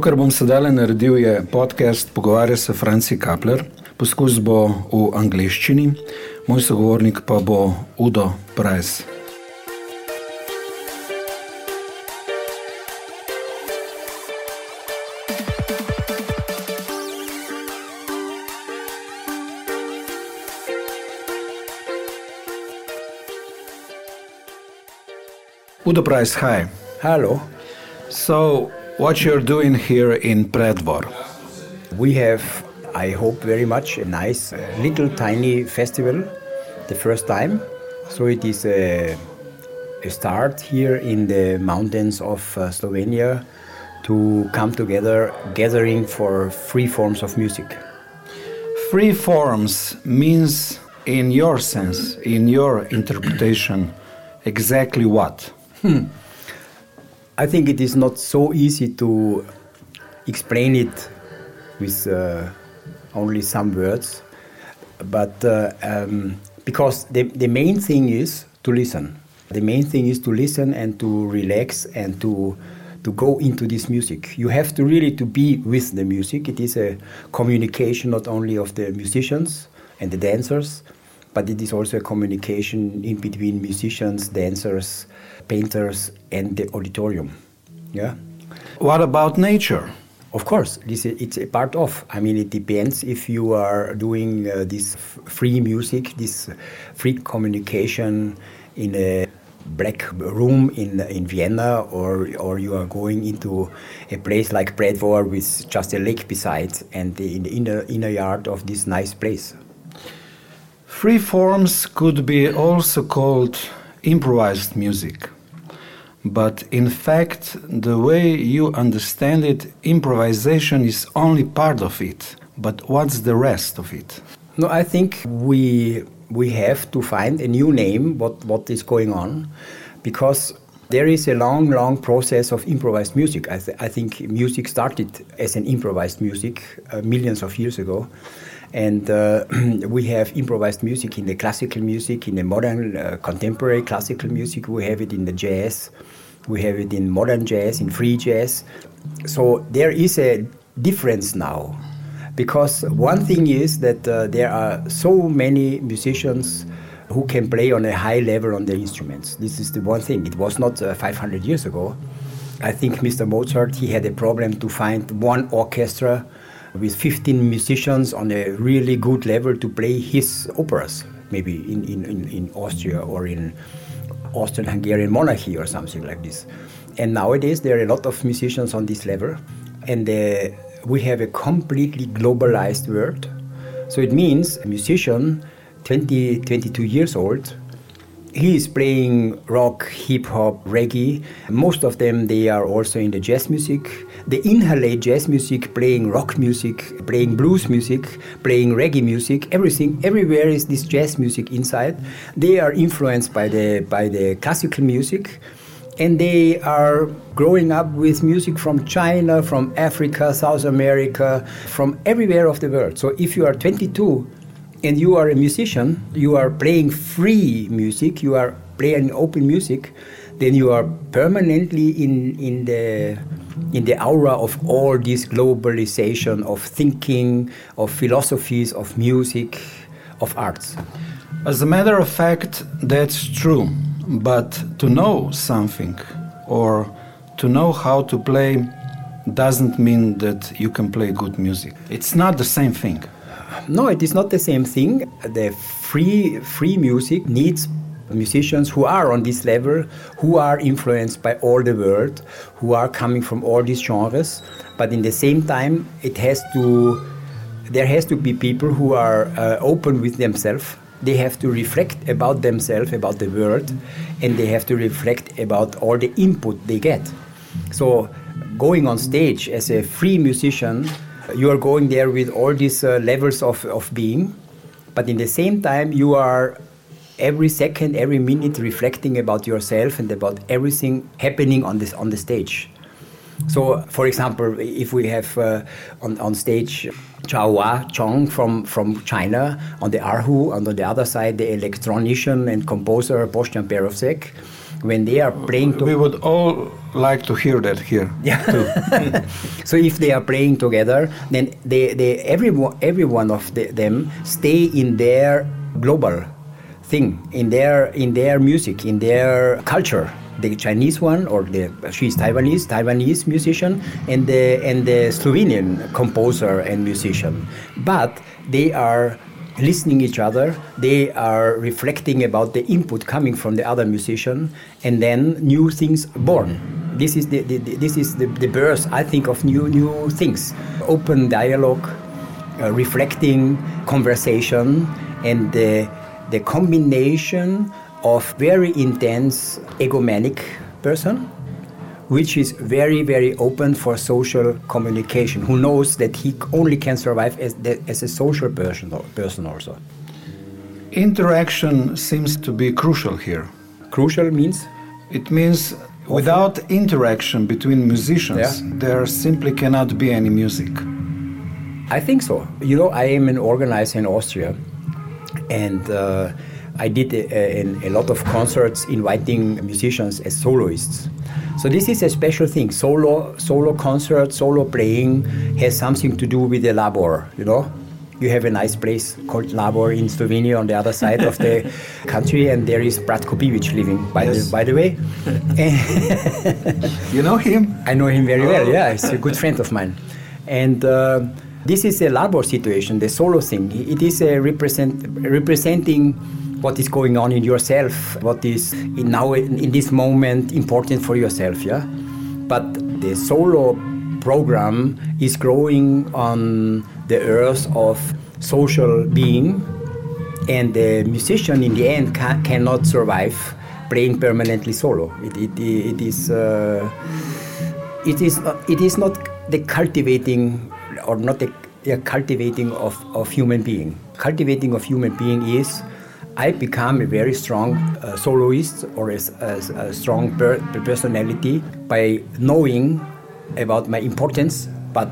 To, kar bom sedaj naredil, je podcast Pogovarja se Franci Kapler. Poskus bo v angleščini, moj sogovornik pa bo Udo Price. Udo Price, hi. Hello. So, what you're doing here in Predvor? We have, I hope very much, a nice little tiny festival, the first time. So it is a, a start here in the mountains of uh, Slovenia to come together, gathering for free forms of music. Free forms means, in your sense, in your interpretation, exactly what? Hmm. I think it is not so easy to explain it with uh, only some words, but uh, um, because the, the main thing is to listen. The main thing is to listen and to relax and to to go into this music. You have to really to be with the music. It is a communication not only of the musicians and the dancers, but it is also a communication in between musicians, dancers, painters, and the auditorium. Yeah. What about nature? Of course, this is, it's a part of. I mean, it depends if you are doing uh, this free music, this free communication in a black room in in Vienna, or or you are going into a place like Predvor with just a lake beside and the, in the inner inner yard of this nice place. Free forms could be also called improvised music. But in fact, the way you understand it, improvisation is only part of it. But what's the rest of it? No, I think we we have to find a new name what what is going on because there is a long long process of improvised music i, th- I think music started as an improvised music uh, millions of years ago and uh, we have improvised music in the classical music in the modern uh, contemporary classical music we have it in the jazz we have it in modern jazz in free jazz so there is a difference now because one thing is that uh, there are so many musicians who can play on a high level on their instruments. This is the one thing. It was not uh, 500 years ago. I think Mr. Mozart he had a problem to find one orchestra with 15 musicians on a really good level to play his operas, maybe in, in, in, Austria or in Austrian-Hungarian monarchy or something like this. And nowadays there are a lot of musicians on this level, and uh, we have a completely globalized world. So it means a musician, 20, 22 years old, he is playing rock, hip hop, reggae. Most of them they are also in the jazz music. They inhalate jazz music, playing rock music, playing blues music, playing reggae music. Everything, everywhere is this jazz music inside. They are influenced by the by the classical music and they are growing up with music from China, from Africa, South America, from everywhere of the world. So if you are 22 and you are a musician, you are playing free music, you are playing open music, then you are permanently in, in the in the aura of all this globalization of thinking, of philosophies, of music, of arts. As a matter of fact, that's true. But to know something or to know how to play doesn't mean that you can play good music. It's not the same thing. No, it is not the same thing. The free free music needs musicians who are on this level, who are influenced by all the world, who are coming from all these genres. But in the same time, it has to there has to be people who are uh, open with themselves. They have to reflect about themselves, about the world, and they have to reflect about all the input they get. So, going on stage as a free musician, you are going there with all these uh, levels of, of being, but in the same time, you are every second, every minute reflecting about yourself and about everything happening on this on the stage. So, for example, if we have uh, on, on stage Chaohua Chong from, from China, on the erhu, and on the other side, the electronician and composer Boštjan Perovšek, when they are playing to we would all like to hear that here yeah. so if they are playing together then they, they every, every one of the, them stay in their global thing in their in their music in their culture. The Chinese one or the she's Taiwanese Taiwanese musician and the and the Slovenian composer and musician. But they are listening each other they are reflecting about the input coming from the other musician and then new things born. This is the, the, the this is the, the birth i think of new new things. Open dialogue uh, reflecting conversation and the, the combination of very intense egomanic person which is very very open for social communication. Who knows that he only can survive as, the, as a social person, person also. Interaction seems to be crucial here. Crucial means? It means without interaction between musicians yeah. there simply cannot be any music. I think so. You know i am an organizer in austria and uh, I did a, a, a, lot of concerts inviting musicians as soloists. So this is a special thing. Solo, solo concert, solo playing has something to do with the labor. You know, you have a nice place called Labor in Slovenia on the other side of the country, and there is Bratko Bibič living. By yes. the by the way, you know him? I know him very well. Yeah, he's a good friend of mine, and. Uh, this is a labor situation, the solo thing. It is a represent, representing what is going on in yourself, what is in now in this moment important for yourself, yeah. But the solo program is growing on the earth of social being, and the musician in the end ca- cannot survive playing permanently solo. It, it, it is uh, it is uh, it is not the cultivating or not the, the cultivating of, of human being. Cultivating of human being is I become a very strong uh, soloist or a, a, a strong per personality by knowing about my importance, but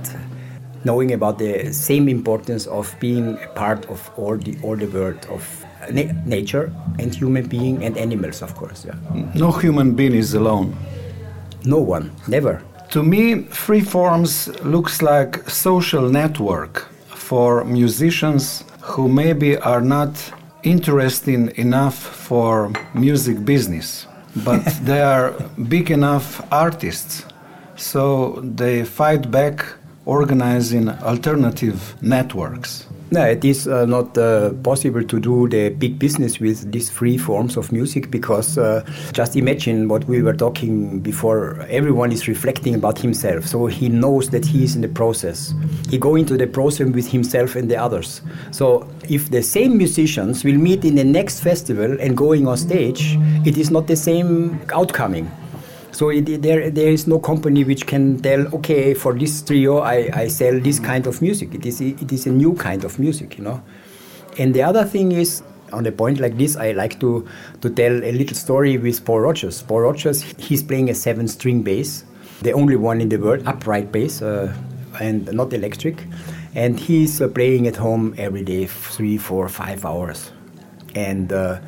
knowing about the same importance of being a part of all the all the world of na nature and human being and animals, of course. Yeah. No human being is alone. No one, never. To me, free forms looks like social network for musicians who maybe are not interesting enough for music business, but they are big enough artists, so they fight back organizing alternative networks. No, it is uh, not uh, possible to do the big business with these free forms of music because uh, just imagine what we were talking before. Everyone is reflecting about himself, so he knows that he is in the process. He go into the process with himself and the others. So if the same musicians will meet in the next festival and going on stage, it is not the same outcoming. So it, there, there is no company which can tell, okay, for this trio, I, I sell this kind of music. It is, it is a new kind of music, you know. And the other thing is, on a point like this, I like to, to tell a little story with Paul Rogers. Paul Rogers, he's playing a seven-string bass, the only one in the world, upright bass, uh, and not electric. And he's uh, playing at home every day, three, four, five hours. And uh,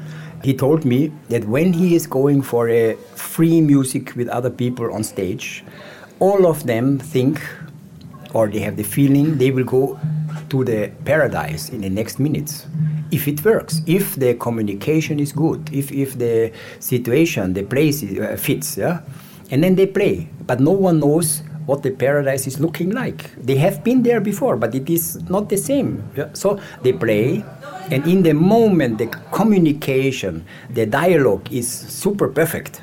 he told me that when he is going for a free music with other people on stage, all of them think or they have the feeling they will go to the paradise in the next minutes. If it works if the communication is good if, if the situation the place uh, fits yeah? And then they play. But no one knows what the paradise is looking like they have been there before but it is not the same so they play and in the moment, the communication, the dialogue is super perfect.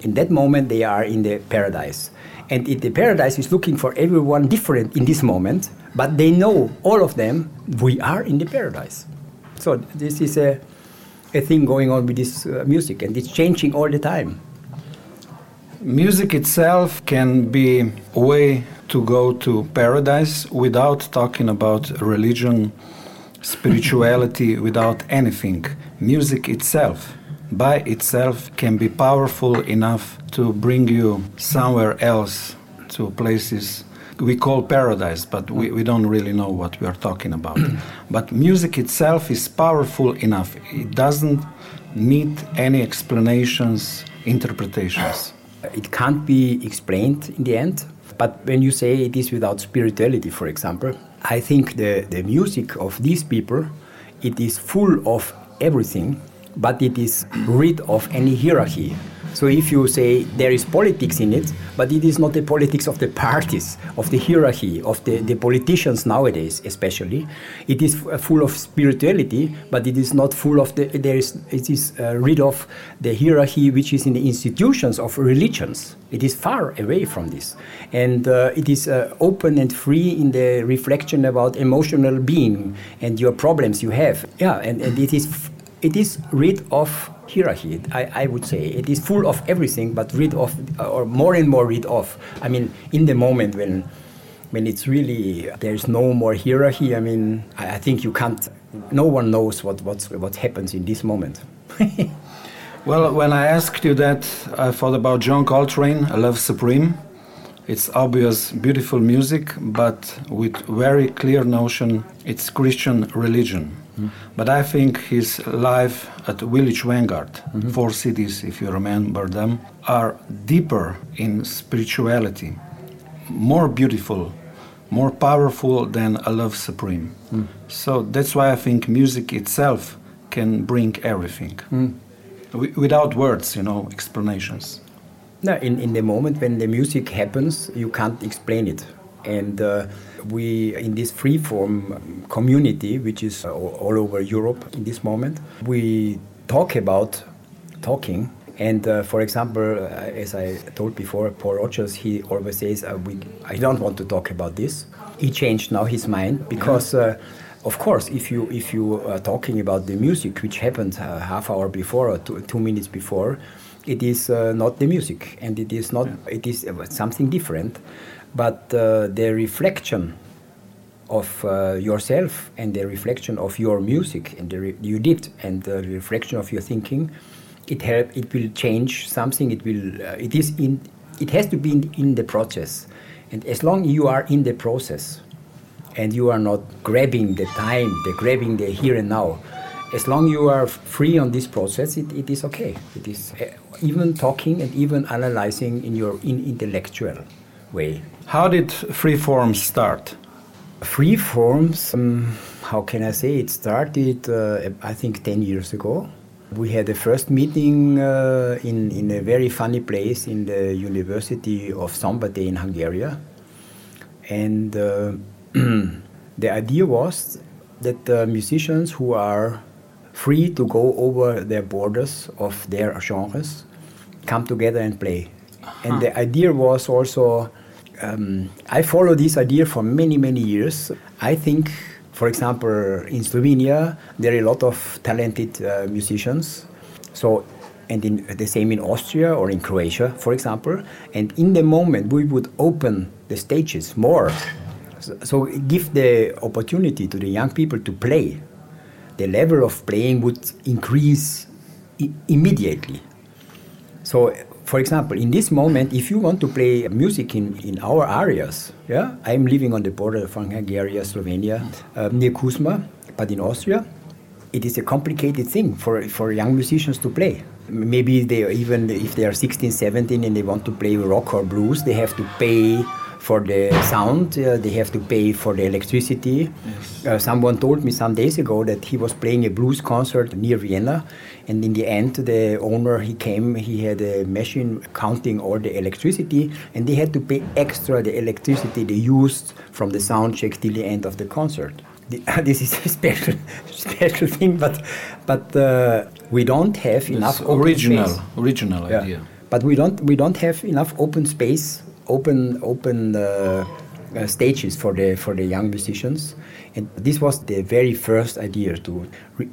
In that moment, they are in the paradise. And the paradise is looking for everyone different in this moment, but they know, all of them, we are in the paradise. So this is a, a thing going on with this uh, music, and it's changing all the time. Music itself can be a way to go to paradise without talking about religion spirituality without anything. Music itself, by itself, can be powerful enough to bring you somewhere else to places we call paradise, but we, we don't really know what we are talking about. but music itself is powerful enough. It doesn't need any explanations, interpretations. It can't be explained in the end. But when you say it is without spirituality, for example, I think the, the music of these people, it is full of everything, but it is rid of any hierarchy. So if you say there is politics in it, but it is not the politics of the parties, of the hierarchy, of the, the politicians nowadays, especially. It is full of spirituality, but it is not full of the, there is, it is uh, rid of the hierarchy which is in the institutions of religions. It is far away from this. And uh, it is uh, open and free in the reflection about emotional being and your problems you have. Yeah, and, and it is it is rid of hierarchy. I, I would say it is full of everything, but rid of, uh, or more and more rid of. I mean, in the moment when when it's really there's no more hierarchy. I mean, I, I think you can't. No one knows what what's, what happens in this moment. well, when I asked you that, I thought about John Coltrane, Love Supreme. It's obvious, beautiful music, but with very clear notion. It's Christian religion. Mm. But I think his life at Village Vanguard, mm-hmm. four cities, if you remember them, are deeper in spirituality, more beautiful, more powerful than a love supreme. Mm. So that's why I think music itself can bring everything. Mm. W- without words, you know, explanations. No, in, in the moment when the music happens, you can't explain it. And uh, we, in this free form community, which is all over Europe in this moment, we talk about talking. And uh, for example, uh, as I told before, Paul Rogers, he always says, uh, we, I don't want to talk about this. He changed now his mind because. Uh, of course, if you if you are talking about the music, which happened uh, half hour before or two, two minutes before, it is uh, not the music, and it is not. It is something different but uh, the reflection of uh, yourself and the reflection of your music and the you did and the reflection of your thinking it help it will change something. It will uh, it is in it has to be in, in the process. And as long you are in the process and you are not grabbing the time the grabbing the here and now as long you are free on this process it, it is okay. It is uh, even talking and even analyzing in your in intellectual way how did Freeforms start? Freeforms, um, how can I say? It started, uh, I think, 10 years ago. We had the first meeting uh, in, in a very funny place in the University of Szombathely in Hungary. And uh, the idea was that the musicians who are free to go over their borders of their genres come together and play. Uh-huh. And the idea was also um, I follow this idea for many, many years. I think, for example, in Slovenia, there are a lot of talented uh, musicians. So, and in, the same in Austria or in Croatia, for example. And in the moment we would open the stages more, so, so give the opportunity to the young people to play. The level of playing would increase I- immediately. So for example, in this moment, if you want to play music in, in our areas, yeah, I'm living on the border of Hungary, Slovenia, uh, near Kuzma, but in Austria, it is a complicated thing for, for young musicians to play. Maybe they even if they are 16, 17 and they want to play rock or blues, they have to pay for the sound, uh, they have to pay for the electricity. Yes. Uh, someone told me some days ago that he was playing a blues concert near Vienna, and in the end, the owner he came, he had a machine counting all the electricity, and they had to pay extra the electricity they used from the sound check till the end of the concert. this is a special, special thing, but but uh, we don't have enough original, space. original yeah. idea. But we don't we don't have enough open space open open uh, uh, stages for the for the young musicians. And this was the very first idea to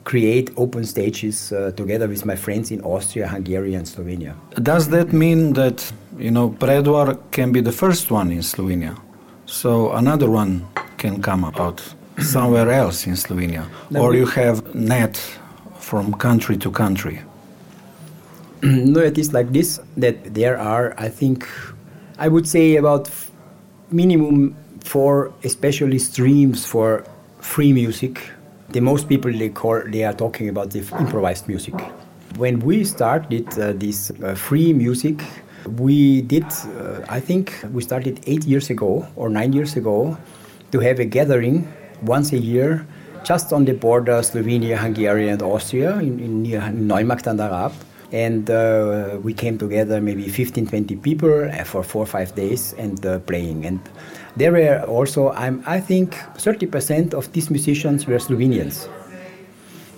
create open stages uh, together with my friends in Austria, Hungary, and Slovenia. Does that mean that you know Predvor can be the first one in Slovenia, so another one can come out somewhere else in Slovenia, or you have net from country to country? no, it is like this that there are, I think, I would say about minimum four, especially streams for free music. The most people they call they are talking about the improvised music. When we started uh, this uh, free music, we did. Uh, I think we started eight years ago or nine years ago to have a gathering once a year, just on the border Slovenia, Hungary, and Austria in, in near Neumarkt an der and uh, we came together maybe 15 20 people uh, for four or five days and uh, playing and there were also I'm, i think 30% of these musicians were slovenians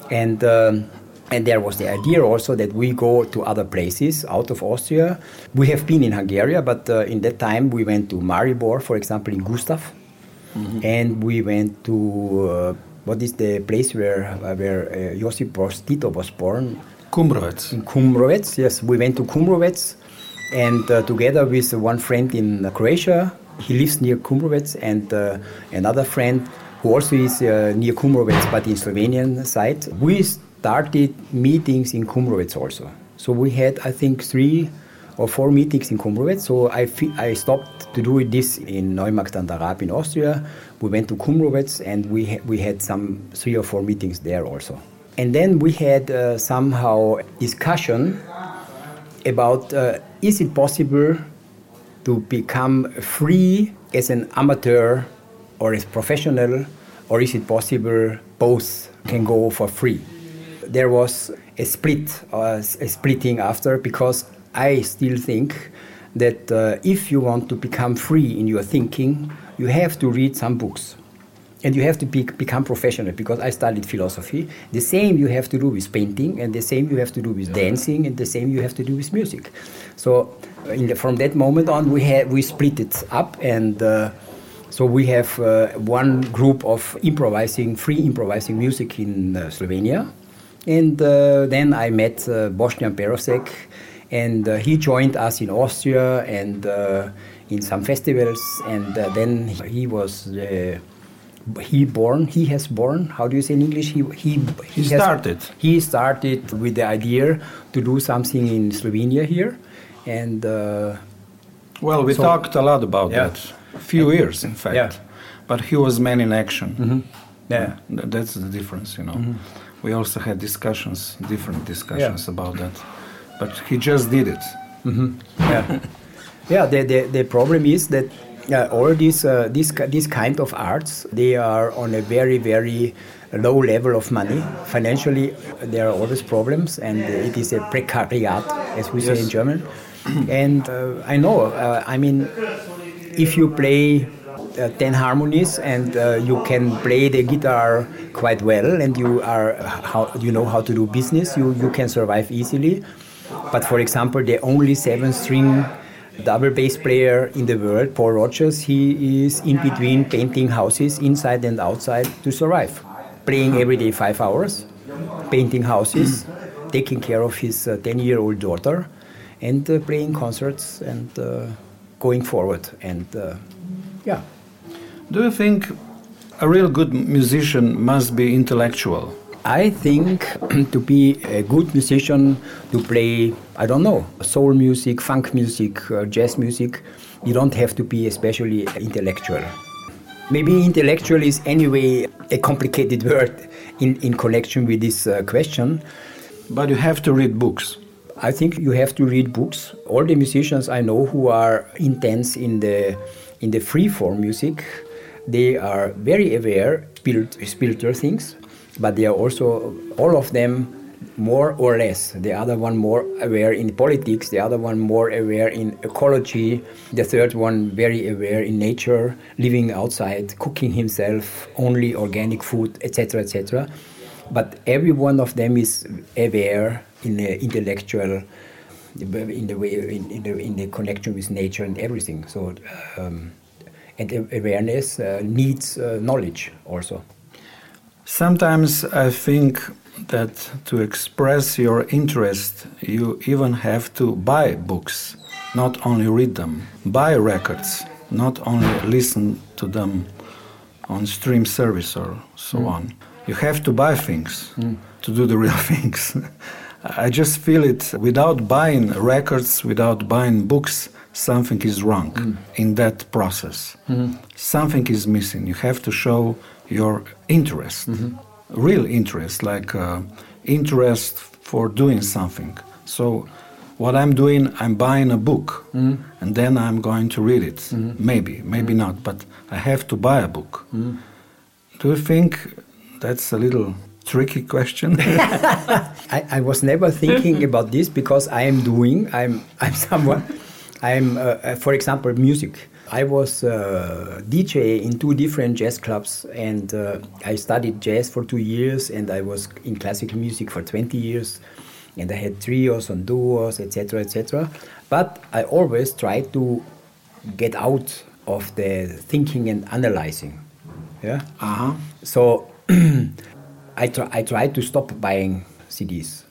and um, and there was the idea also that we go to other places out of austria we have been in hungary but uh, in that time we went to maribor for example in gustav mm-hmm. and we went to uh, what is the place where where uh, Josip Broz Tito was born? Kumrovec. In Kumrovec, yes. We went to Kumrovec and uh, together with one friend in Croatia, he lives near Kumrovec, and uh, another friend who also is uh, near Kumrovec but in Slovenian side. We started meetings in Kumrovec also. So we had, I think, three or four meetings in Kumrovec. So I, I stopped to do this in Neumarkt an der in Austria. We went to Kumrovec and we, ha we had some three or four meetings there also. And then we had uh, somehow discussion about uh, is it possible to become free as an amateur or as professional, or is it possible both can go for free? There was a split, uh, a splitting after because I still think that uh, if you want to become free in your thinking, you have to read some books and you have to be, become professional because I studied philosophy. The same you have to do with painting, and the same you have to do with dancing, and the same you have to do with music. So, the, from that moment on, we had we split it up, and uh, so we have uh, one group of improvising, free improvising music in uh, Slovenia, and uh, then I met uh, Boštjan Perovšek, and uh, he joined us in Austria and in some festivals, and then he was he born he has born how do you say in english he he, he, he started has, he started with the idea to do something in slovenia here and uh, well we so, talked a lot about yeah. that a few and, years in fact yeah. but he was man in action mm -hmm. yeah that's the difference you know mm -hmm. we also had discussions different discussions yeah. about that but he just did it mm -hmm. yeah yeah the, the, the problem is that yeah, all these, uh, these, these kind of arts, they are on a very, very low level of money. Financially, there are always problems, and it is a precariat, as we yes. say in German. and uh, I know, uh, I mean, if you play uh, 10 harmonies and uh, you can play the guitar quite well and you are how you know how to do business you, you can survive easily but for example the only seven string double bass player in the world, Paul Rogers, he is in between painting houses inside and outside to survive. Playing every day five hours, painting houses, taking care of his 10 uh, year old daughter, and uh, playing concerts and uh, going forward. And uh, yeah. Do you think a real good musician must be intellectual? I think to be a good musician, to play, I don't know, soul music, funk music, uh, jazz music, you don't have to be especially intellectual. Maybe intellectual is anyway a complicated word in, in connection with this uh, question. But you have to read books. I think you have to read books. All the musicians I know who are intense in the in the free form music, they are very aware spiritual things but they are also all of them more or less. The other one more aware in politics, the other one more aware in ecology, the third one very aware in nature, living outside, cooking himself, only organic food, etc., etc. But every one of them is aware in the intellectual, in the way, in, in the, in the connection with nature and everything. So, um, and awareness uh, needs uh, knowledge also. Sometimes I think that to express your interest, you even have to buy books, not only read them, buy records, not only listen to them on stream service or so mm. on. You have to buy things mm. to do the real things. I just feel it without buying records, without buying books, something is wrong Mm. in that process. Mm-hmm. Something is missing. You have to show your interest, Mm-hmm. real interest, like uh, interest for doing something. So, what I'm doing, I'm buying a book, Mm-hmm. and then I'm going to read it. Maybe, maybe not, but I have to buy a book. Mm-hmm. Do you think that's a little tricky question? I, I was never thinking about this because I am doing, I'm, I'm someone, I'm, uh, uh, for example, music. I was uh, DJ in two different jazz clubs and uh, I studied jazz for two years and I was in classical music for 20 years and I had trios and duos, etc., etc. But I always tried to get out of the thinking and analyzing. Yeah. uh-huh. So I, try, I tried to stop buying CDs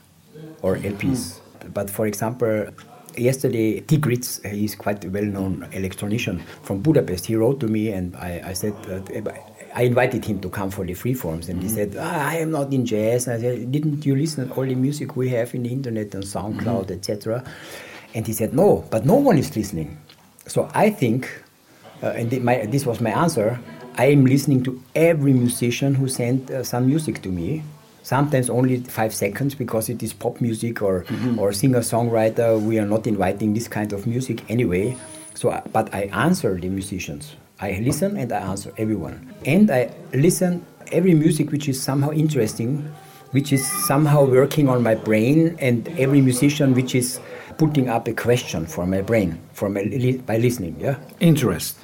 or LPs. But for example, yesterday Tigritz, he's quite a well-known electronician from Budapest. He wrote to me and I, I said, uh, I invited him to come for the freeforms and he said, ah, I am not in jazz. I said, didn't you listen to all the music we have in the internet and SoundCloud, etc.? And he said, no, but no one is listening. So I think uh, and thi- my, this was my answer. I am listening to every musician who sent uh, some music to me. Sometimes only five seconds because it is pop music or or singer songwriter. We are not inviting this kind of music anyway. So, but I answer the musicians. I listen and I answer everyone, and I listen every music which is somehow interesting, which is somehow working on my brain, and every musician which is putting up a question for my brain for my li- by listening. Yeah. Interest.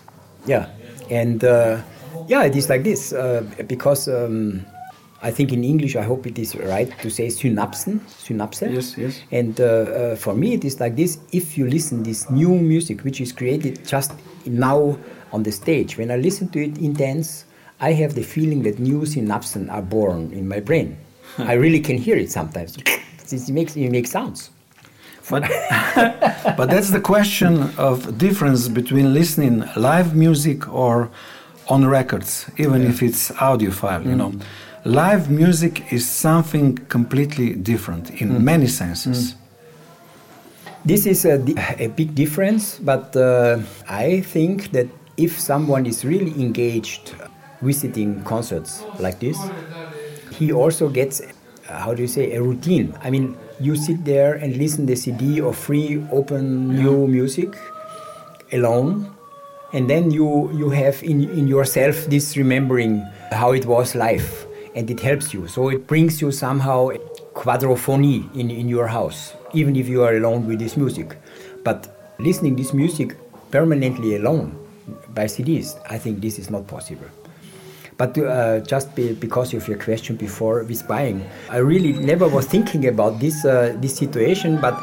Yeah, and uh, yeah, it is like this uh, because um, I think in English, I hope it is right to say synapsen, synapse. Yes, yes. And uh, uh, for me, it is like this: if you listen this new music which is created just now on the stage, when I listen to it intense, I have the feeling that new synapses are born in my brain. I really can hear it sometimes. It makes it makes sounds. But, but that's the question of difference between listening live music or on records, even if it's audio audiophile. You know, live music is something completely different in many senses. This is a, a big difference, but uh, I think that if someone is really engaged visiting concerts like this, he also gets, how do you say, a routine. I mean, you sit there and listen the CD of free, open, new music alone, and then you you have in in yourself this remembering how it was life, and it helps you. So it brings you somehow quadrophony in in your house, even if you are alone with this music. But listening this music permanently alone by CDs, I think this is not possible. But uh, just be, because of your question before with buying, I really never was thinking about this uh, this situation. But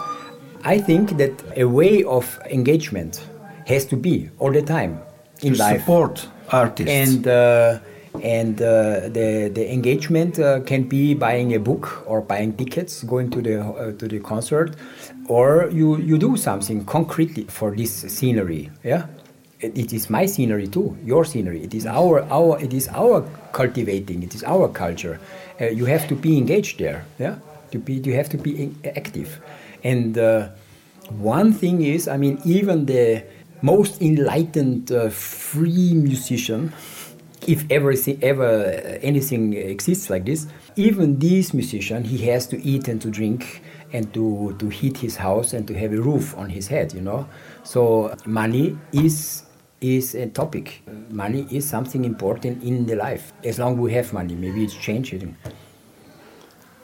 I think that a way of engagement has to be all the time in To life, support artists. and uh, and uh, the the engagement uh, can be buying a book or buying tickets, going to the uh, to the concert, or you you do something concretely for this scenery. Yeah, it, it is my scenery too, your scenery. It is our our it is our cultivating. It is our culture. Uh, you have to be engaged there. Yeah, to be you have to be active, and. Uh, one thing is, I mean, even the most enlightened uh, free musician, if ever ever uh, anything exists like this, even this musician, he has to eat and to drink and to, to heat his house and to have a roof on his head, you know. So money is is a topic. Money is something important in the life. As long we have money, maybe it's changing.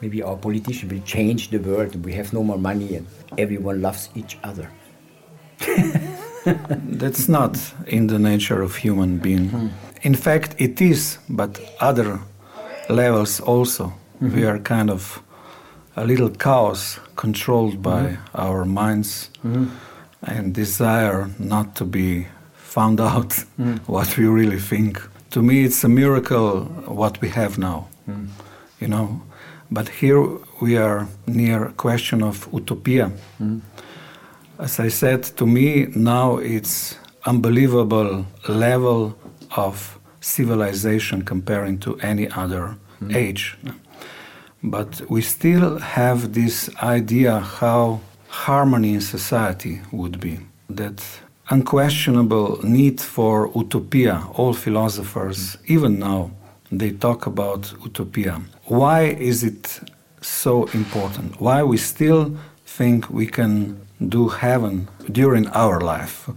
Maybe our politician will change the world. We have no more money and everyone loves each other. That's not in the nature of human being. In fact, it is, but other levels also. We mm-hmm. are kind of a little chaos controlled mm-hmm. by our minds mm-hmm. and desire not to be found out mm. what we really think. To me, it's a miracle what we have now, mm. you know. But here we are near a question of utopia. Mm. As I said, to me now it's unbelievable level of civilization comparing to any other hmm. age. But we still have this idea how harmony in society would be. that unquestionable need for utopia. All philosophers, even now, they talk about utopia. Why is it so important? Why we still think we can do heaven during our life?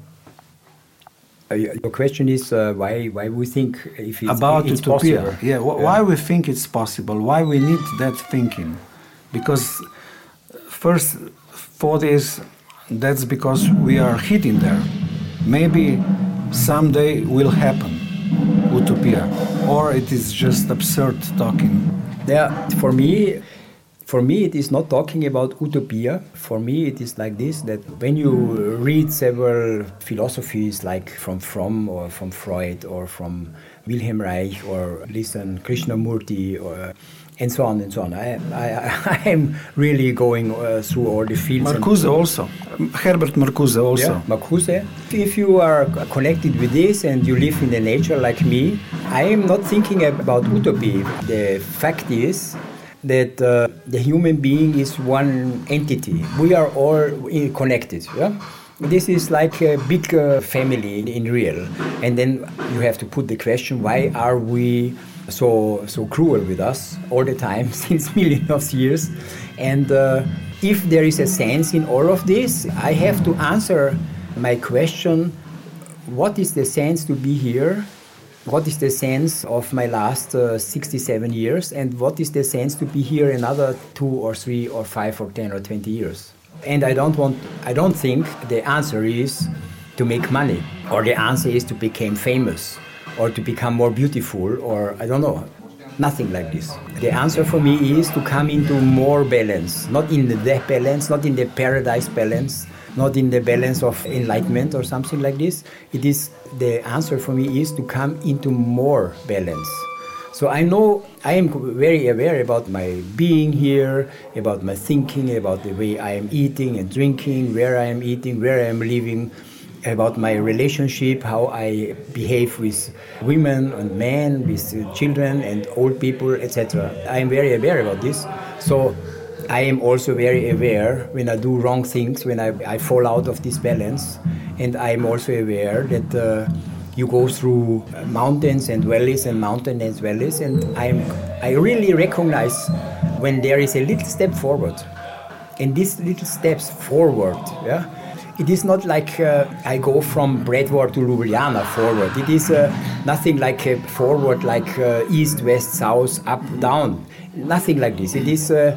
Uh, your question is uh, why why we think if it's, about it's utopia. possible. Yeah, wh- why we think it's possible? Why we need that thinking? Because first thought is that's because we are hitting there. Maybe someday will happen utopia, or it is just absurd talking. Yeah, for me, for me, it is not talking about utopia. For me, it is like this: that when you read several philosophies, like from Fromm or from Freud or from Wilhelm Reich or listen Krishnamurti or and so on and so on. I, I, I am really going uh, through all the fields. and- Marcuse also, Herbert Marcuse also. yeah, Marcuse. If you are connected with this and you live in the nature like me, I am not thinking about utopia. The fact is that uh, the human being is one entity. We are all connected. Yeah? This is like a big uh, family in, real. And then you have to put the question why are we so so cruel with us all the time since millions of years and uh, if there is a sense in all of this i have to answer my question what is the sense to be here what is the sense of my last uh, 67 years? And what is the sense to be here another two or three or five or 10 or 20 years? And i don't want i don't think the answer is to make money or the answer is to become famous or to become more beautiful or i don't know. Nothing like this. The answer for me is to come into more balance not in the death balance not in the paradise balance not in the balance of enlightenment or something like this it is the answer for me is to come into more balance so I know I am very aware about my being here, about my thinking, about the way I am eating and drinking, where I am eating, where I am living, about my relationship, how I behave with women and men, with children and old people, etc. I am very aware about this. So I am also very aware when I do wrong things, when I, I fall out of this balance, and I am also aware that. Uh, you go through uh, mountains and valleys and mountains and valleys. And I'm, i really recognize when there is a little step forward. And these little steps forward yeah it is not like uh, i go from Predvor to ljubljana forward. It is uh, nothing like uh, forward like uh, east west south up down. Nothing like this. It is uh,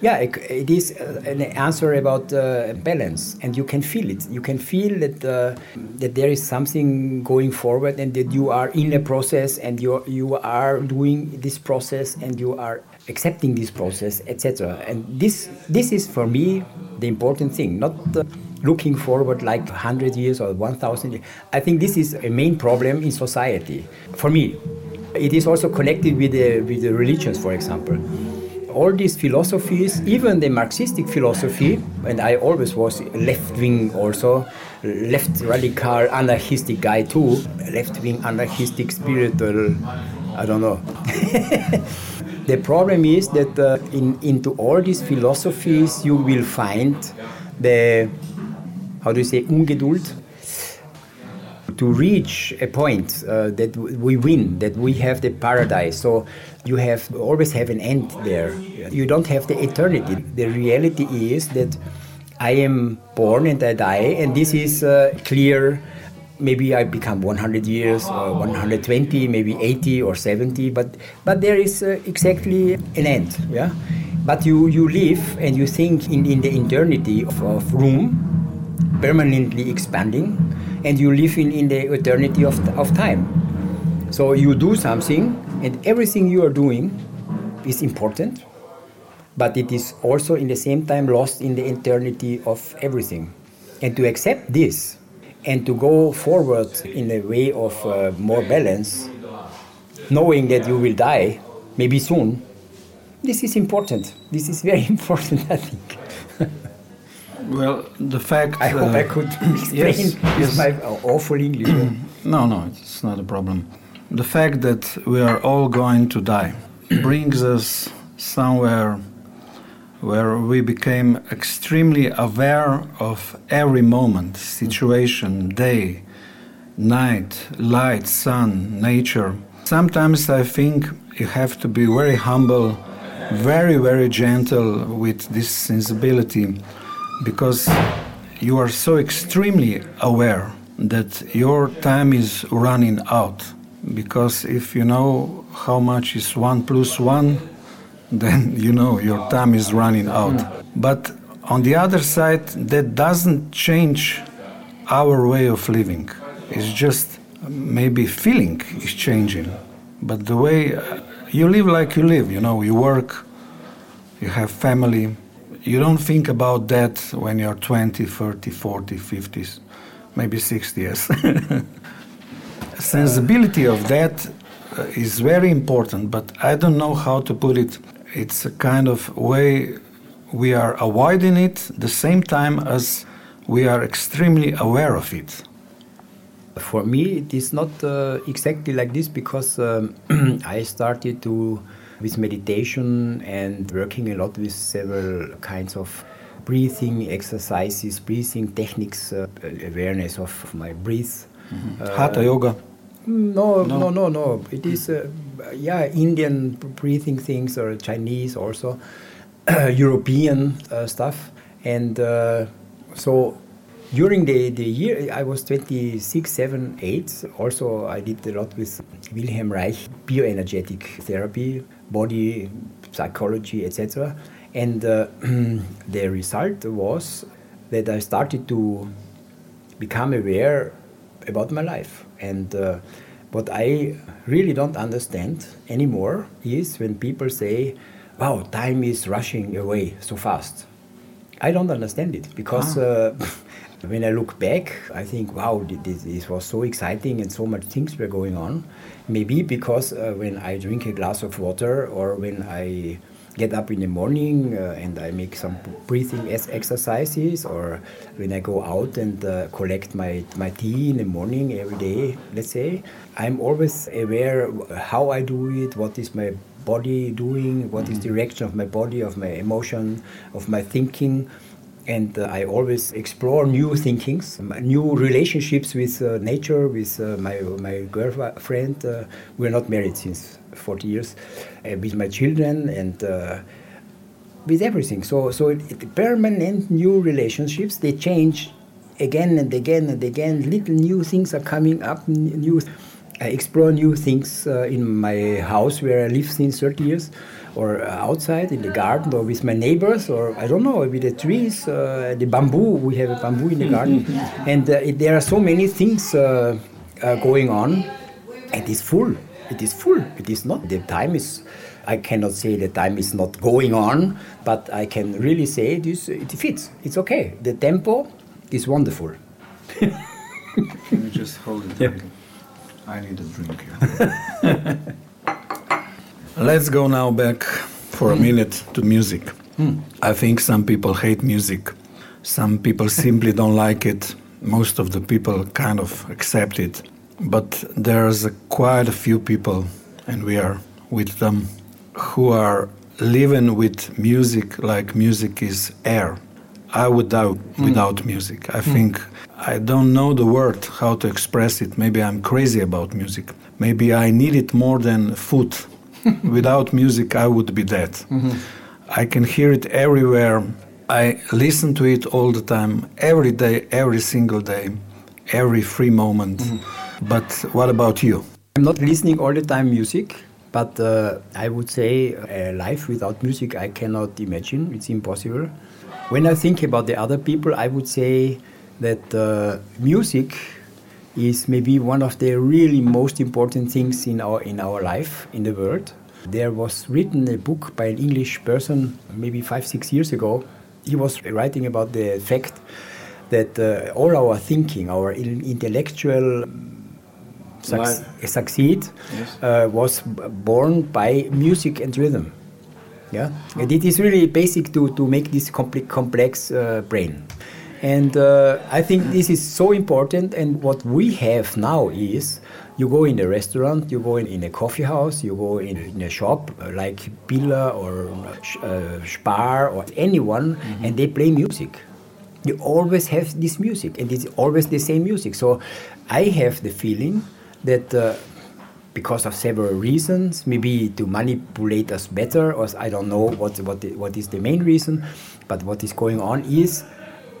yeah, it, it is uh, an answer about uh, balance, and you can feel it. You can feel that uh, that there is something going forward, and that you are in a process, and you you are doing this process, and you are accepting this process, etc. And this this is for me the important thing, not uh, looking forward like 100 years or 1,000 years. I think this is a main problem in society. For me, it is also connected with the with the religions, for example all these philosophies, even the Marxistic philosophy, and I always was left wing also, left radical anarchistic guy too, left wing anarchistic spiritual, I don't know. the problem is that uh, in, into all these philosophies you will find the, how do you say, ungeduld, to reach a point uh, that we win, that we have the paradise. So you have always have an end there. You don't have the eternity. The reality is that I am born and I die, and this is uh, clear. Maybe I become 100 years or 120, maybe 80 or 70, but but there is uh, exactly an end. Yeah, but you you live and you think in, in the eternity of, of room, permanently expanding, and you live in, in the eternity of, of time. So you do something, and everything you are doing is important, but it is also in the same time lost in the eternity of everything. And to accept this and to go forward in a way of uh, more balance, knowing that you will die, maybe soon, this is important. This is very important, I think. Well, the fact. I hope uh, I could explain yes, yes. my awful English. No, no, it's not a problem. The fact that we are all going to die brings us somewhere where we became extremely aware of every moment, situation, day, night, light, sun, nature. Sometimes I think you have to be very humble, very, very gentle with this sensibility because you are so extremely aware that your time is running out. Because if you know how much is one plus one, then you know your time is running out. But on the other side, that doesn't change our way of living. It's just maybe feeling is changing. But the way uh, you live like you live, you know, you work, you have family, you don't think about that when you're 20, 30, 40, 50s, maybe 60 years. Sensibility of that uh, very important, but I don't know how to put it. It's a kind of way we are avoiding it the same time as we are extremely aware of it. For me, it is not uh, exactly like this because um, I started to with meditation and working a lot with several kinds of breathing exercises, breathing techniques, uh, awareness of my breath. Mm-hmm. Uh, Hatha yoga. No, no, no, no, no. It is, uh, yeah, Indian breathing things or Chinese also, European uh, stuff. And uh, so during the, the year, I was 26, 7, 8. Also, I did a lot with Wilhelm Reich, bioenergetic therapy, body, psychology, etc. And uh, the result was that I started to become aware about my life. And uh, what I really don't understand anymore is when people say, wow, time is rushing away so fast. I don't understand it because ah. uh, when I look back, I think, wow, this, this, was so exciting and so much things were going on. Maybe because uh, when I drink a glass of water or when I get up in the morning uh, and I make some breathing exercises, or when I go out and uh, collect my, my tea in the morning every day, let's say, I'm always aware how I do it, what is my body doing, what mm-hmm. is direction of my body, of my emotion, of my thinking and uh, I always explore new thinkings, new relationships with uh, nature, with uh, my my girlfriend. Uh, we're not married since 40 years, with my children and uh, with everything. So so it, it, permanent new relationships. They change again and again and again. Little new things are coming up. New, I explore new things in my house where I live since 30 years or outside in the garden or with my neighbors or I don't know with the trees, uh, the bamboo. We have a bamboo in the garden, and uh, it, there are so many things uh, uh, going on. It is full. It is full. It is not. The time is. I cannot say the time is not going on, but I can really say this. It fits. It's okay. The tempo is wonderful. can you just hold it? Yep. I need a drink here. Let's go now back for a hmm. minute to music. Mm. I think some people hate music. Some people simply don't like it. Most of the people kind of accept it. But there's a quite a few people, and we are with them, who are living with music like music is air. I would die mm. without music. I mm. think I don't know the word how to express it. Maybe I'm crazy about music. Maybe I need it more than food Without music, I would be dead. Mm-hmm. I can hear it everywhere. I listen to it all the time, every day, every single day, every free moment. Mm-hmm. But what about you? I'm not listening all the time music, but uh, I would say a life without music I cannot imagine. It's impossible. When I think about the other people, I would say that uh, music is maybe one of the really most important things in our in our life in the world. There was written a book by an English person maybe five six years ago. He was writing about the fact that uh, all our thinking, our intellectual suc- succeed, yes. uh, was born by music and rhythm. Yeah, and it is really basic to, to make this complex, complex uh, brain. And uh, I think this is so important. And what we have now is you go in a restaurant, you go in, in a coffee house, you go in, in a shop like Billa or uh, Spar or anyone, mm-hmm. and they play music. You always have this music, and it's always the same music. So I have the feeling that uh, because of several reasons, maybe to manipulate us better, or I don't know what, what, what is the main reason, but what is going on is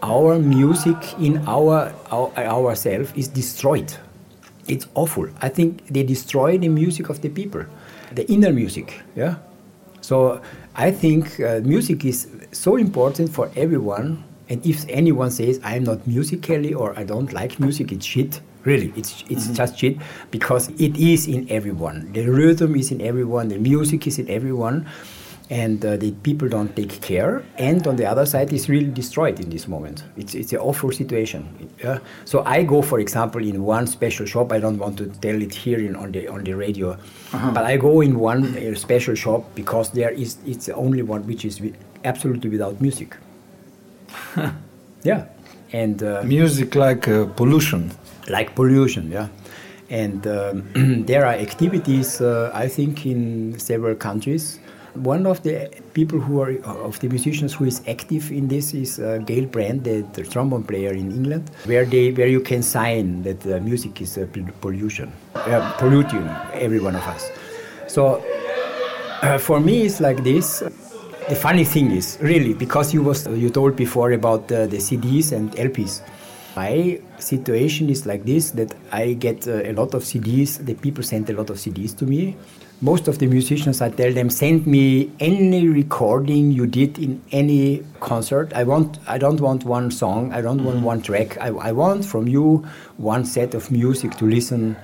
our music in our, our ourself is destroyed. It's awful. I think they destroy the music of the people, the inner music. Yeah. So I think uh, music is so important for everyone. And if anyone says I'm not musically or I don't like music, it's shit. Really, it's it's mm-hmm. just shit because it is in everyone. The rhythm is in everyone. The music is in everyone and uh, the people don't take care. And on the other side, it's really destroyed in this moment. It's, it's an awful situation. Yeah? So I go, for example, in one special shop. I don't want to tell it here in, on the on the radio, uh-huh. but I go in one uh, special shop because there is it's the only one which is absolutely without music. yeah, and uh, music like uh, pollution. Like pollution, yeah. And um, there are activities, uh, I think, in several countries one of the people who are of the musicians who is active in this is uh, Gail Brand, the, the, trombone player in England, where they where you can sign that uh, music is pollution, uh, polluting every one of us. So uh, for me, it's like this. The funny thing is really because you was you told before about the CDs and LPs. My situation is like this that I get uh, a lot of CDs. The people send a lot of CDs to me most of the musicians, I tell them, send me any recording you did in any concert. I want, I don't want one song. I don't want mm-hmm. one track. I, I want from you one set of music to listen.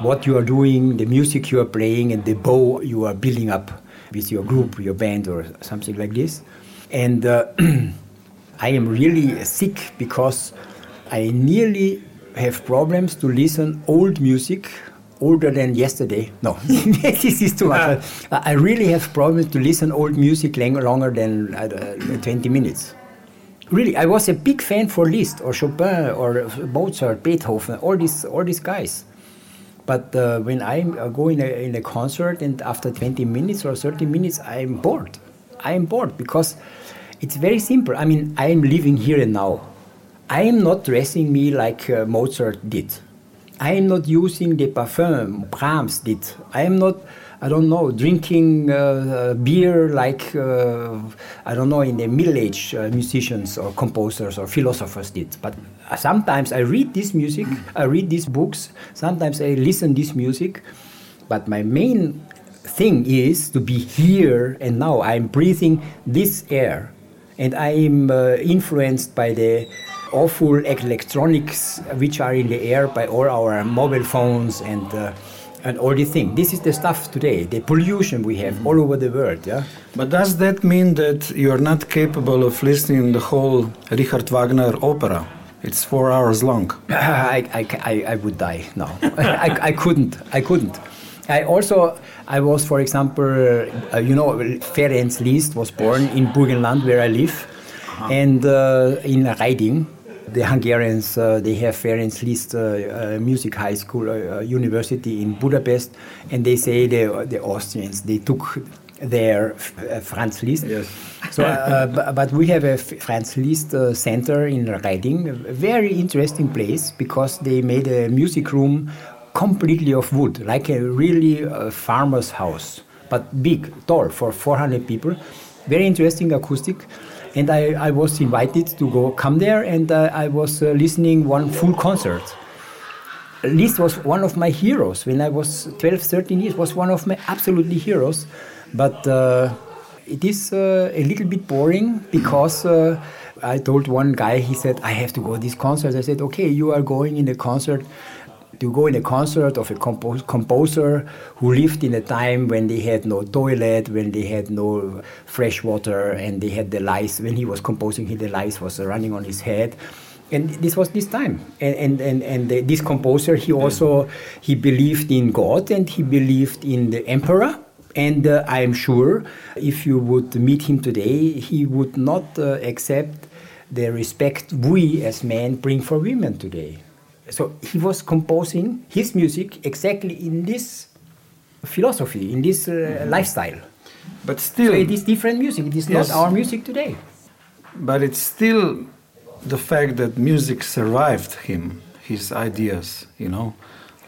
What you are doing, the music you are playing, and the bow you are building up with your group, your band, or something like this. And uh, I am really sick because I nearly have problems to listen old music older than yesterday. No, this is too much. I really have problems to listen old music longer than uh, 20 minutes. Really, I was a big fan for Liszt or Chopin or Mozart, Beethoven, all these all these guys. But uh, when I uh, go in a, in a concert and after 20 minutes or 30 minutes, I'm bored. I'm bored because it's very simple. I mean, I'm living here and now. I am not dressing me like uh, Mozart did. I am not using the parfum Brahms did. I am not, I don't know, drinking uh, uh beer like, uh, I don't know, in the middle age uh, musicians or composers or philosophers did. But sometimes I read this music, I read these books, sometimes I listen this music. But my main thing is to be here and now. I'm breathing this air and I am uh, influenced by the awful electronics which are in the air by all our mobile phones and uh, and all these things. This is the stuff today, the pollution we have all over the world. Yeah. But does that mean that you are not capable of listening the whole Richard Wagner opera? It's four hours long. I, I, I, I would die now. I, I couldn't. I couldn't. I also, I was, for example, uh, you know, Ferenc Liszt was born in Burgenland, where I live, uh -huh. and uh, in Raiding the Hungarians uh, they have Ferenc Liszt uh, uh, Music High School uh, uh, University in Budapest, and they say the the Austrians they took their uh, Franz Liszt. Yes. So, but, but, we have a Franz Liszt center in Raiding, a very interesting place because they made a music room completely of wood, like a really farmer's house, but big, tall for 400 people. Very interesting acoustic and I, I was invited to go come there, and uh, I was uh, listening one full concert. Liszt was one of my heroes when I was 12, 13 years. Was one of my absolutely heroes, but uh, it is uh, a little bit boring because. Uh, I told one guy, he said, I have to go to this concert. I said, okay, you are going in a concert to go in a concert of a compo- composer who lived in a time when they had no toilet, when they had no fresh water, and they had the lice. When he was composing, he, the lice was running on his head. And this was this time, and and and, and the, this composer, he also he believed in God and he believed in the emperor, and uh, I am sure if you would meet him today, he would not uh, accept the respect we as men bring for women today. So he was composing his music exactly in this philosophy, in this uh, lifestyle. But still, So it is different music. It is Yes. not our music today. but it's still the fact that music survived him, his ideas, you know.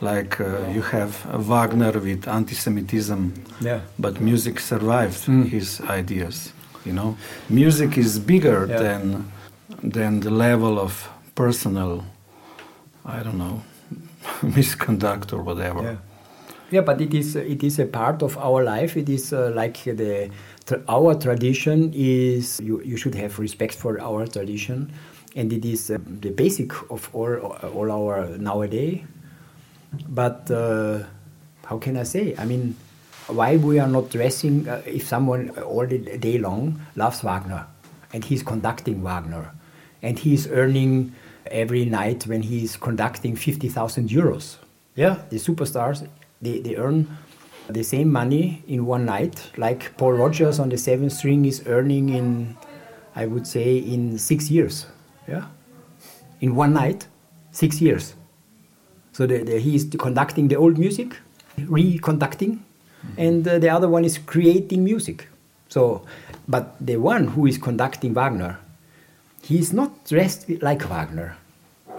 Like uh, you have Wagner with anti-Semitism, Yeah. but music survived Mm. his ideas. You know, music is bigger Yeah. than than the level of personal, I don't know, misconduct or whatever. Yeah. Yeah, but it is it is a part of our life. It is uh, like the tra- our tradition is you, you should have respect for our tradition, and it is uh, the basic of all all our nowadays. But uh, how can I say? I mean, why we are not dressing? Uh, if someone all the day long loves Wagner, and he's conducting Wagner, and he's earning every night when he's conducting fifty thousand euros. Yeah, the superstars they, they earn the same money in one night, like Paul Rogers on the seventh string is earning in, I would say, in six years. Yeah, in one night, six years. So the, the, he is conducting the old music, reconducting, and uh, the other one is creating music. So, but the one who is conducting Wagner, he is not dressed like Wagner,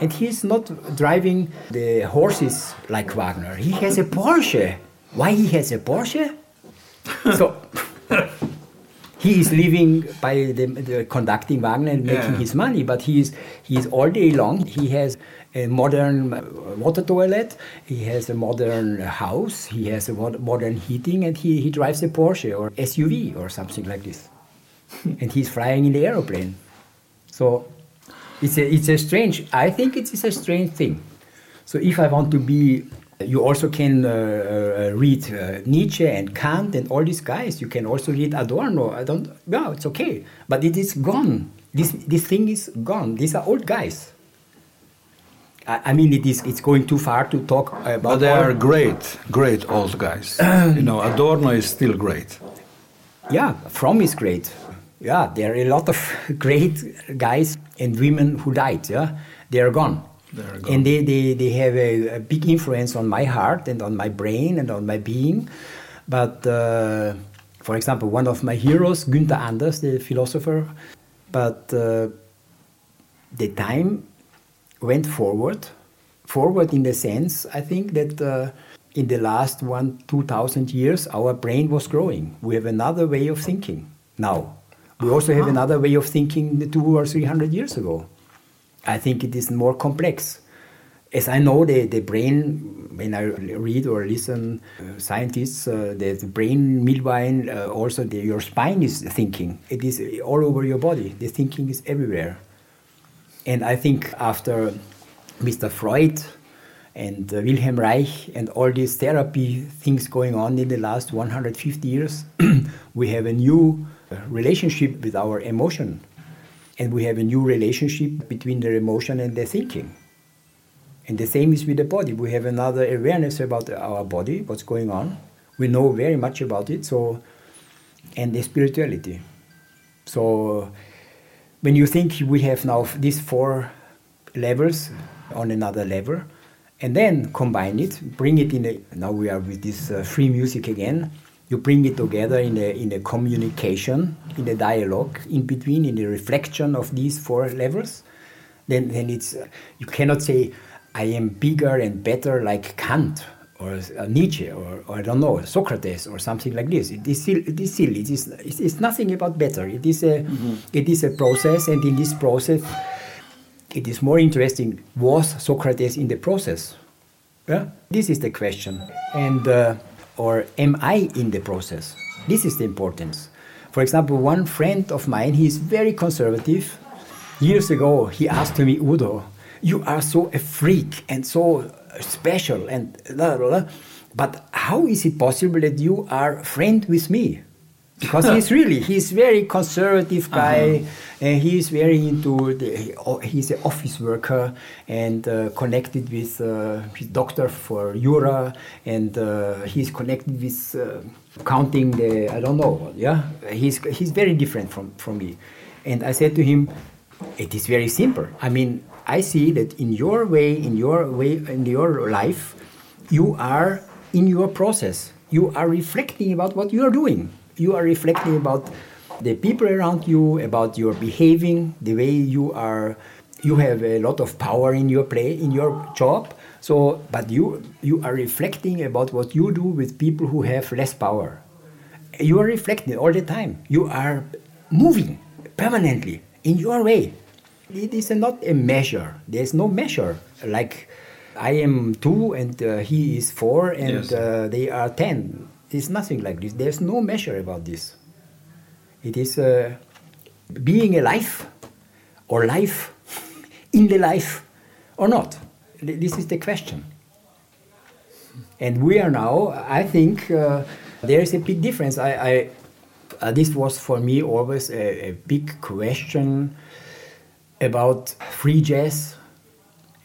and he is not driving the horses like Wagner. He has a Porsche. Why he has a Porsche? so he is living by the, the conducting Wagner and making Yeah. his money, but he is he is all day long. He has a modern water toilet. He has a modern house. He has a modern heating, and he, he drives a Porsche or SUV or something like this. and he's flying in the aeroplane. So it's a, it's a strange. I think it is a strange thing. So if I want to be, you also can uh, uh, read uh, Nietzsche and Kant and all these guys. You can also read Adorno. I don't. No, it's okay. But it is gone. This this thing is gone. These are old guys. I, mean, it is. It's going too far to talk about. But they are great, great old guys. you know, Adorno is still great. Yeah, Fromm is great. Yeah, there are a lot of great guys and women who died. Yeah, they are gone. They are gone. And they, they, they have a, a big influence on my heart and on my brain and on my being. But uh, for example, one of my heroes, Günther Anders, the philosopher, but uh, the time went forward. Forward in the sense, I think that uh, in the last one, 2000 years, our brain was growing. We have another way of thinking now. We also have another way of thinking two or three hundred years ago. I think it is more complex. As I know, the, the brain, when I read or listen uh, scientists, uh, the, the brain, meanwhile, uh, also the, your spine is thinking. It is all over your body. The thinking is everywhere. And I think after Mr. Freud and uh, Wilhelm Reich and all these therapy things going on in the last 150 years, we have a new relationship with our emotion. And we have a new relationship between the emotion and the thinking. And the same is with the body. We have another awareness about our body, what's going on. We know very much about it. So, and the spirituality. So, when you think we have now these four levels on another level, and then combine it, bring it in a. Now we are with this uh, free music again. You bring it together in a in a communication, in a dialogue, in between, in a reflection of these four levels. Then then it's uh, you cannot say I am bigger and better like Kant or uh, Nietzsche or, or I don't know Socrates or something like this. It is still it is silly. It is it's, it's nothing about better. It is a it is a process, and in this process, it is more interesting. Was Socrates in the process? Yeah, this is the question. And uh, or am I in the process? This is the importance. For example, one friend of mine, he is very conservative. Years ago, he asked me, Udo, you are so a freak and so special and blah, blah, blah. But how is it possible that you are friend with me? Because he's really, he's very conservative guy, and he's very into, the, he's an office worker and uh, connected with uh, his doctor for Jura, and uh, he's connected with uh, counting the, I don't know, yeah? He's, he's very different from, from me. And I said to him, It is very simple. I mean, I see that in your way, in your way, in your life, you are in your process. You are reflecting about what you are doing. You are reflecting about the people around you, about your behaving, the way you are. You have a lot of power in your play, in your job. So, but you you are reflecting about what you do with people who have less power. You are reflecting all the time. You are moving permanently in your way. It is not a measure. There's no measure. Like I am two and uh, he is four and Yes. uh, they are ten. It's nothing like this. There's no measure about this. It is uh, being alive or life in the life or not. This is the question. And we are now, I think uh, there is a big difference. I, I uh, this was for me always a, a big question about free jazz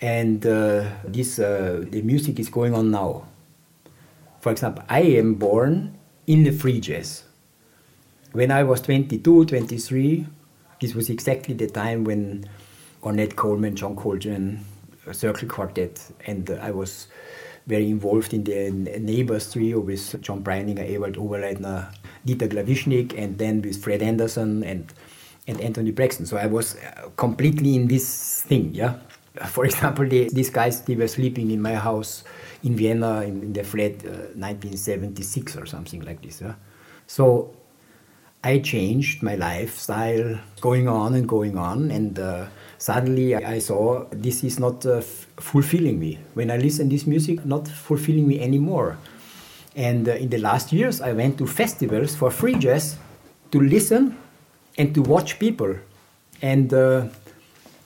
and uh, this uh, the music is going on now. For example, I am born in the free jazz. When I was 22, 23, this was exactly the time when Ornette Coleman, John Coltrane, uh, Circle Quartet, and uh, I was very involved in the Neighbors trio with John Preininger, Ewald Oberleitner, Dieter Glawischnig, and then with Fred Anderson and, and Anthony Braxton. So I was uh, completely in this thing, yeah. For example, these guys, they were sleeping in my house in Vienna in, in the flat uh, 1976 or something like this. So I changed my lifestyle, going on and going on, and uh, suddenly I saw this is not uh, f- fulfilling me. When I listen this music, not fulfilling me anymore. And uh, in the last years, I went to festivals for free jazz to listen and to watch people. And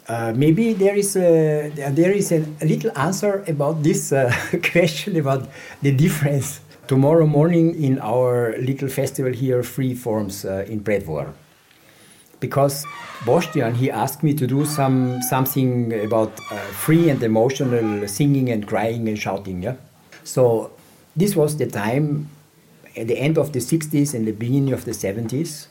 uh, maybe there is a, there is a, little answer about this uh, question about the difference tomorrow morning in our little festival here, Free Forms uh, in Predvor. Because Boštjan, he asked me to do some something about uh, free and emotional singing and crying and shouting. Yeah, so this was the time at the end of the 60s and the beginning of the 70s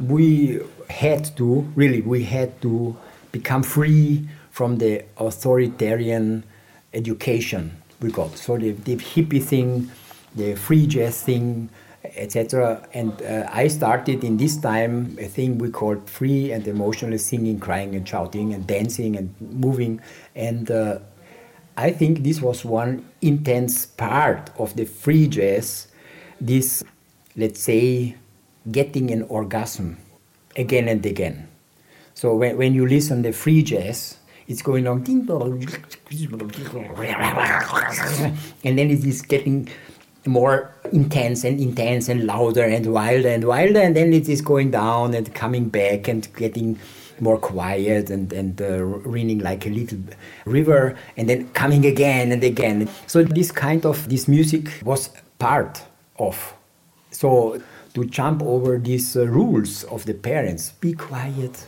we had to really we had to become free from the authoritarian education we got. So the, the hippie thing the free jazz thing etc and uh, i started in this time a thing we called free and emotional singing crying and shouting and dancing and moving. And uh, I think this was one intense part of the free jazz, this, let's say, getting an orgasm again and again. So when, when you listen the free jazz, it's going on, and then it is getting more intense and intense and louder and wilder and wilder, and then it is going down and coming back and getting more quiet and, and uh, running like a little river and then coming again and again. So this kind of this music was part of. So to jump over these uh, rules of the parents, be quiet,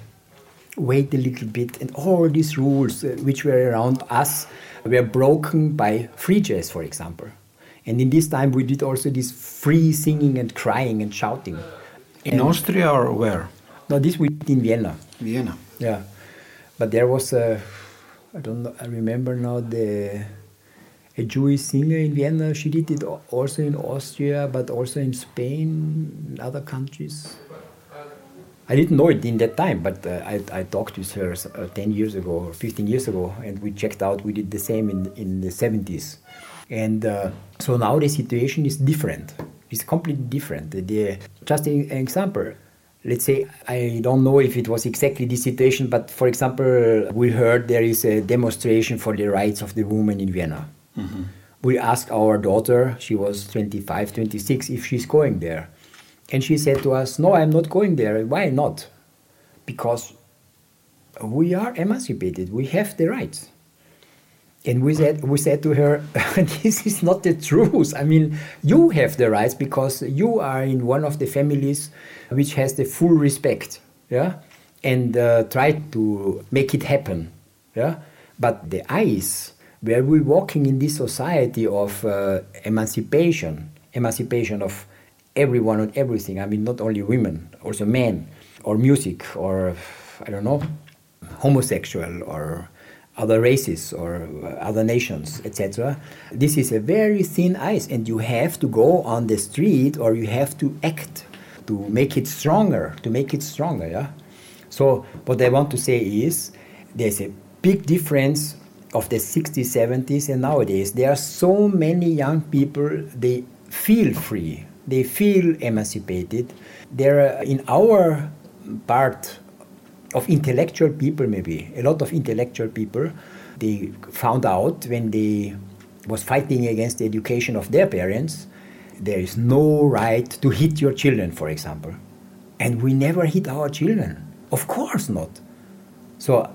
wait a little bit, and all these rules uh, which were around us were broken by free jazz, for example. And in this time we did also this free singing and crying and shouting. In And- Austria or where? No, this we did in Vienna. Vienna. Yeah, but there was a, I don't know, I remember now the, a Jewish singer in Vienna. She did it also in Austria, but also in Spain, in other countries. I didn't know it in that time, but uh, I, I talked with her uh, 10 years ago or 15 years ago, and we checked out, we did the same in, in the 70s. And uh, so now the situation is different. It's completely different. The- just an example. Let's say, I don't know if it was exactly this situation, but for example, we heard there is a demonstration for the rights of the woman in Vienna. We asked our daughter, she was 25, 26, if she's going there. And she said to us, No, I'm not going there. Why not? Because we are emancipated, we have the rights. And we said, we said to her, This is not the truth. I mean, you have the rights because you are in one of the families which has the full respect. Yeah? And uh, try to make it happen. Yeah? But the eyes where we're walking in this society of uh, emancipation, emancipation of everyone and everything. I mean, not only women, also men, or music, or I don't know. homosexual or other races or uh, other nations, etc. This is a very thin ice, and you have to go on the street or you have to act to make it stronger, to make it stronger. Yeah. So what I want to say is there's a big difference of the 60s, 70s, and nowadays. There are so many young people. They feel free. They feel emancipated. There, uh, in our part of intellectual people maybe a lot of intellectual people they found out when they was fighting against the education of their parents there is no right to hit your children for example. And we never hit our children. Of course not. So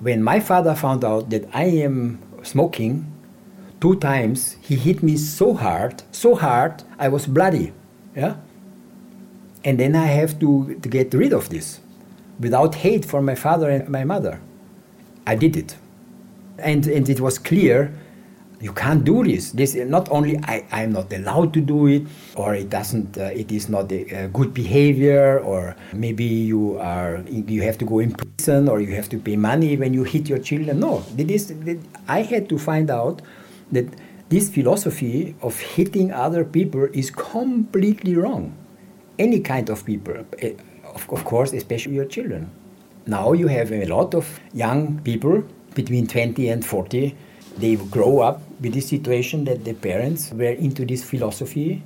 when my father found out that i am smoking two times he hit me so hard so hard i was bloody yeah and then i have to, to get rid of this without hate for my father and my mother. I did it. And, and it was clear you can't do this. This not only I, I'm not allowed to do it, or it doesn't. Uh, it is not a, a, good behavior, or maybe you are you have to go in prison, or you have to pay money when you hit your children. No, it is. It, I had to find out that this philosophy of hitting other people is completely wrong. Any kind of people, eh, of, course, especially your children. Now you have a lot of young people between 20 and 40. They grow up with this situation that their parents were into this philosophy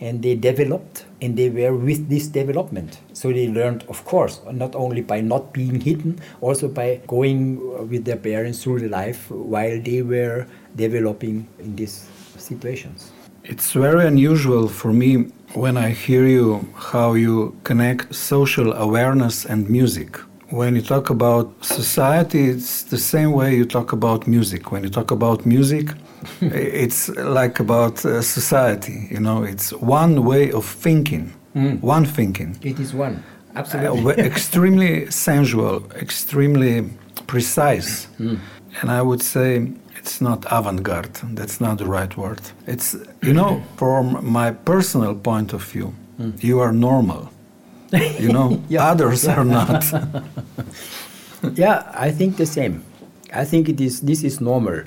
and they developed and they were with this development. So they learned, of course, not only by not being hidden, also by going uh, with their parents through the life while they were developing in these situations. It's very unusual for me when I hear you how you connect social awareness and music. When you talk about society, it's the same way you talk about music. When you talk about music, it's like about uh, society. You know, it's one way of thinking, mm. one thinking. It is one, absolutely. Uh, extremely sensual, extremely precise. Mm. And I would say it's not avant-garde that's not the right word it's you know from my personal point of view mm. you are normal you know yeah. others are not yeah i think the same i think it is this is normal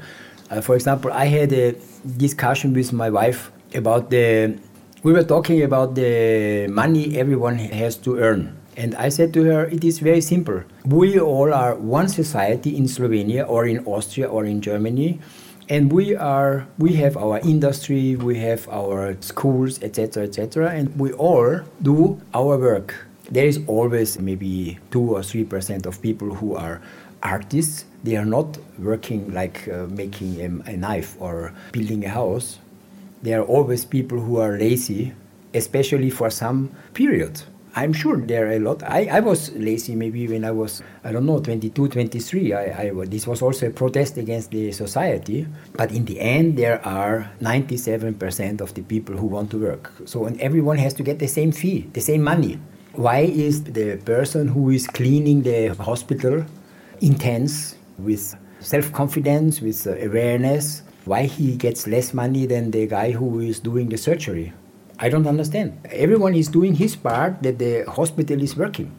uh, for example i had a discussion with my wife about the we were talking about the money everyone has to earn and I said to her, it is very simple. We all are one society in Slovenia or in Austria or in Germany. And we are, we have our industry, we have our schools, etc., etc., and we all do our work. There is always maybe two or three percent of people who are artists. They are not working like uh, making a, a knife or building a house. There are always people who are lazy, especially for some period. I'm sure there are a lot. I, I was lazy maybe when I was, I don't know, 22, 23. I, I, this was also a protest against the society. But in the end, there are 97% of the people who want to work. So and everyone has to get the same fee, the same money. Why is the person who is cleaning the hospital intense with self confidence, with awareness? Why he gets less money than the guy who is doing the surgery? I don't understand. Everyone is doing his part that the hospital is working.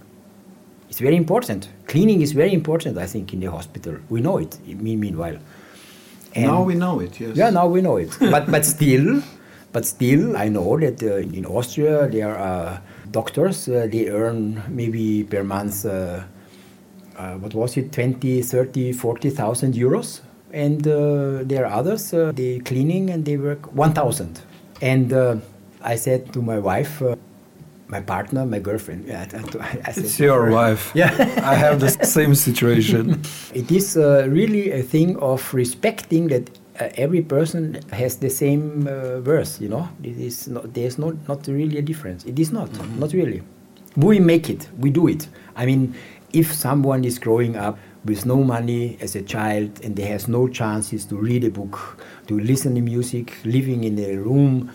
It's very important. Cleaning is very important, I think, in the hospital. We know it, meanwhile. And now we know it, yes. Yeah, now we know it. but, but still, but still, I know that uh, in Austria there are doctors, uh, they earn maybe per month, uh, uh what was it, 20, 30, 40,000 euros. And uh, there are others, uh, they cleaning and they work 1,000. And I said to my wife, uh, my partner, my girlfriend. Yeah, I, I it's your wife. Yeah, I have the same situation. It is uh, really a thing of respecting that uh, every person has the same uh, worth. You know, it is not, there's not not really a difference. It is not, mm -hmm. not really. We make it. We do it. I mean, if someone is growing up with no money as a child and they has no chances to read a book, to listen to music, living in a room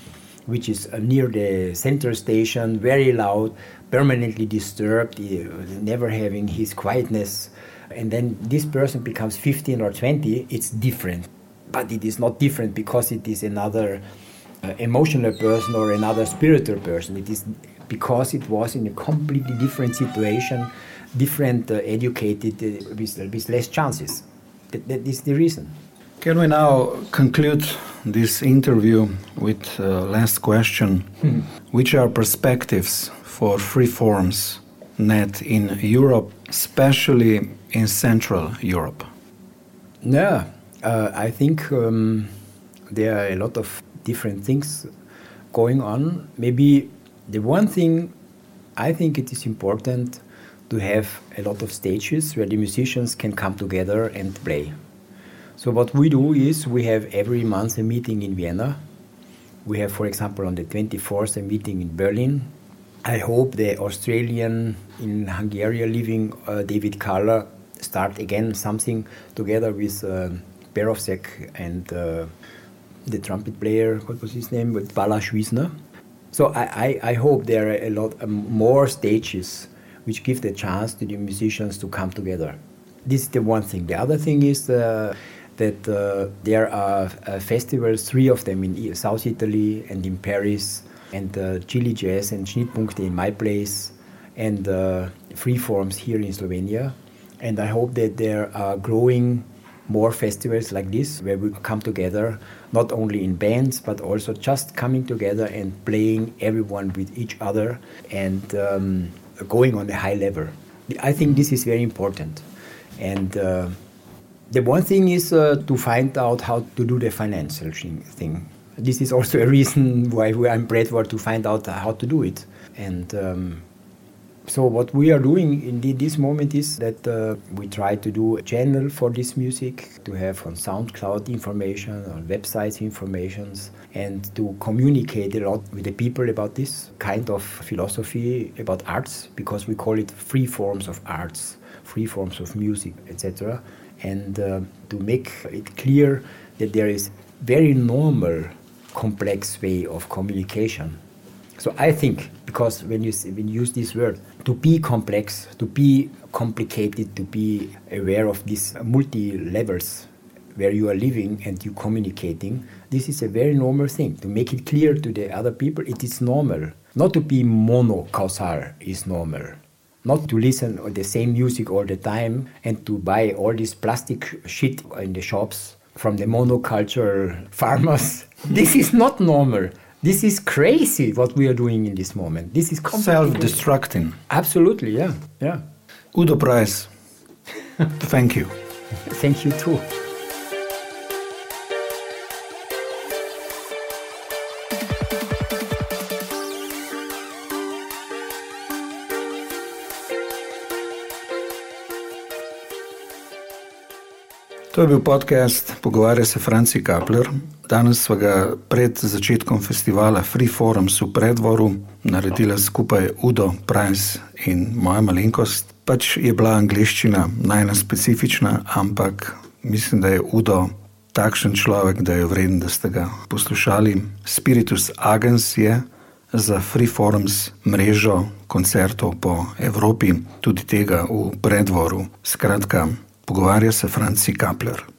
which is uh, near the center station, very loud, permanently disturbed, never having his quietness. And then this person becomes 15 or 20, it's different. But it is not different because it is another uh, emotional person or another spiritual person. It is because it was in a completely different situation different uh, educated uh, with, with less chances. That, that is the reason. Can we now conclude this interview with uh, last question? Hmm. Which are perspectives for free forms net in Europe, especially in Central Europe? Yeah, uh, I think um, there are a lot of different things going on. Maybe the one thing I think it is important to have a lot of stages where the musicians can come together and play. So what we do is we have every month a meeting in Vienna. We have, for example, on the 24th a meeting in Berlin. I hope the Australian in Hungary living uh, David Kahler start again something together with uh, Perovšek and uh, the trumpet player, what was his name, with Balázs Wiesner. So I, I, I, hope there are a lot um, more stages which give the chance to the musicians to come together. This is the one thing. The other thing is uh, that uh, there are uh, festivals, three of them in South Italy and in Paris, and uh, Chili Jazz and Schnittpunkte in my place, and uh, free forms here in Slovenia. And I hope that there are growing more festivals like this where we come together not only in bands but also just coming together and playing everyone with each other and um, going on a high level. I think this is very important. And uh, the one thing is uh, to find out how to do the financial thing. This is also a reason why I'm Bradford to find out how to do it. And um, so what we are doing in this moment is that uh, we try to do a channel for this music, to have on SoundCloud information, on websites informations, and to communicate a lot with the people about this kind of philosophy about arts, because we call it free forms of arts, free forms of music, etc. And uh, to make it clear that there is very normal, complex way of communication so I think because when you when you use this word, to be complex, to be complicated, to be aware of these multi levels where you are living and you communicating, this is a very normal thing. To make it clear to the other people, it is normal. Not to be monocausal is normal. Not to listen to the same music all the time and to buy all this plastic shit in the shops from the monoculture farmers. this is not normal. This is crazy what we are doing in this moment. This is self-destructing. Absolutely, yeah, yeah. Udo Preis, thank you. Thank you too. To je bil podcast Pogovarja se Franci Kapler. Danes smo ga pred začetkom festivala Free Forums v predvoru naredili skupaj Udo, Price in moja malenkost. Pač je bila angliščina najna specifična, ampak mislim, da je Udo takšen človek, da je vreden, da ste ga poslušali. Spiritus Agens je za Free Forums mrežo koncertov po Evropi, tudi tega v predvoru. Skratka, Pogovarja se Franci Kapler.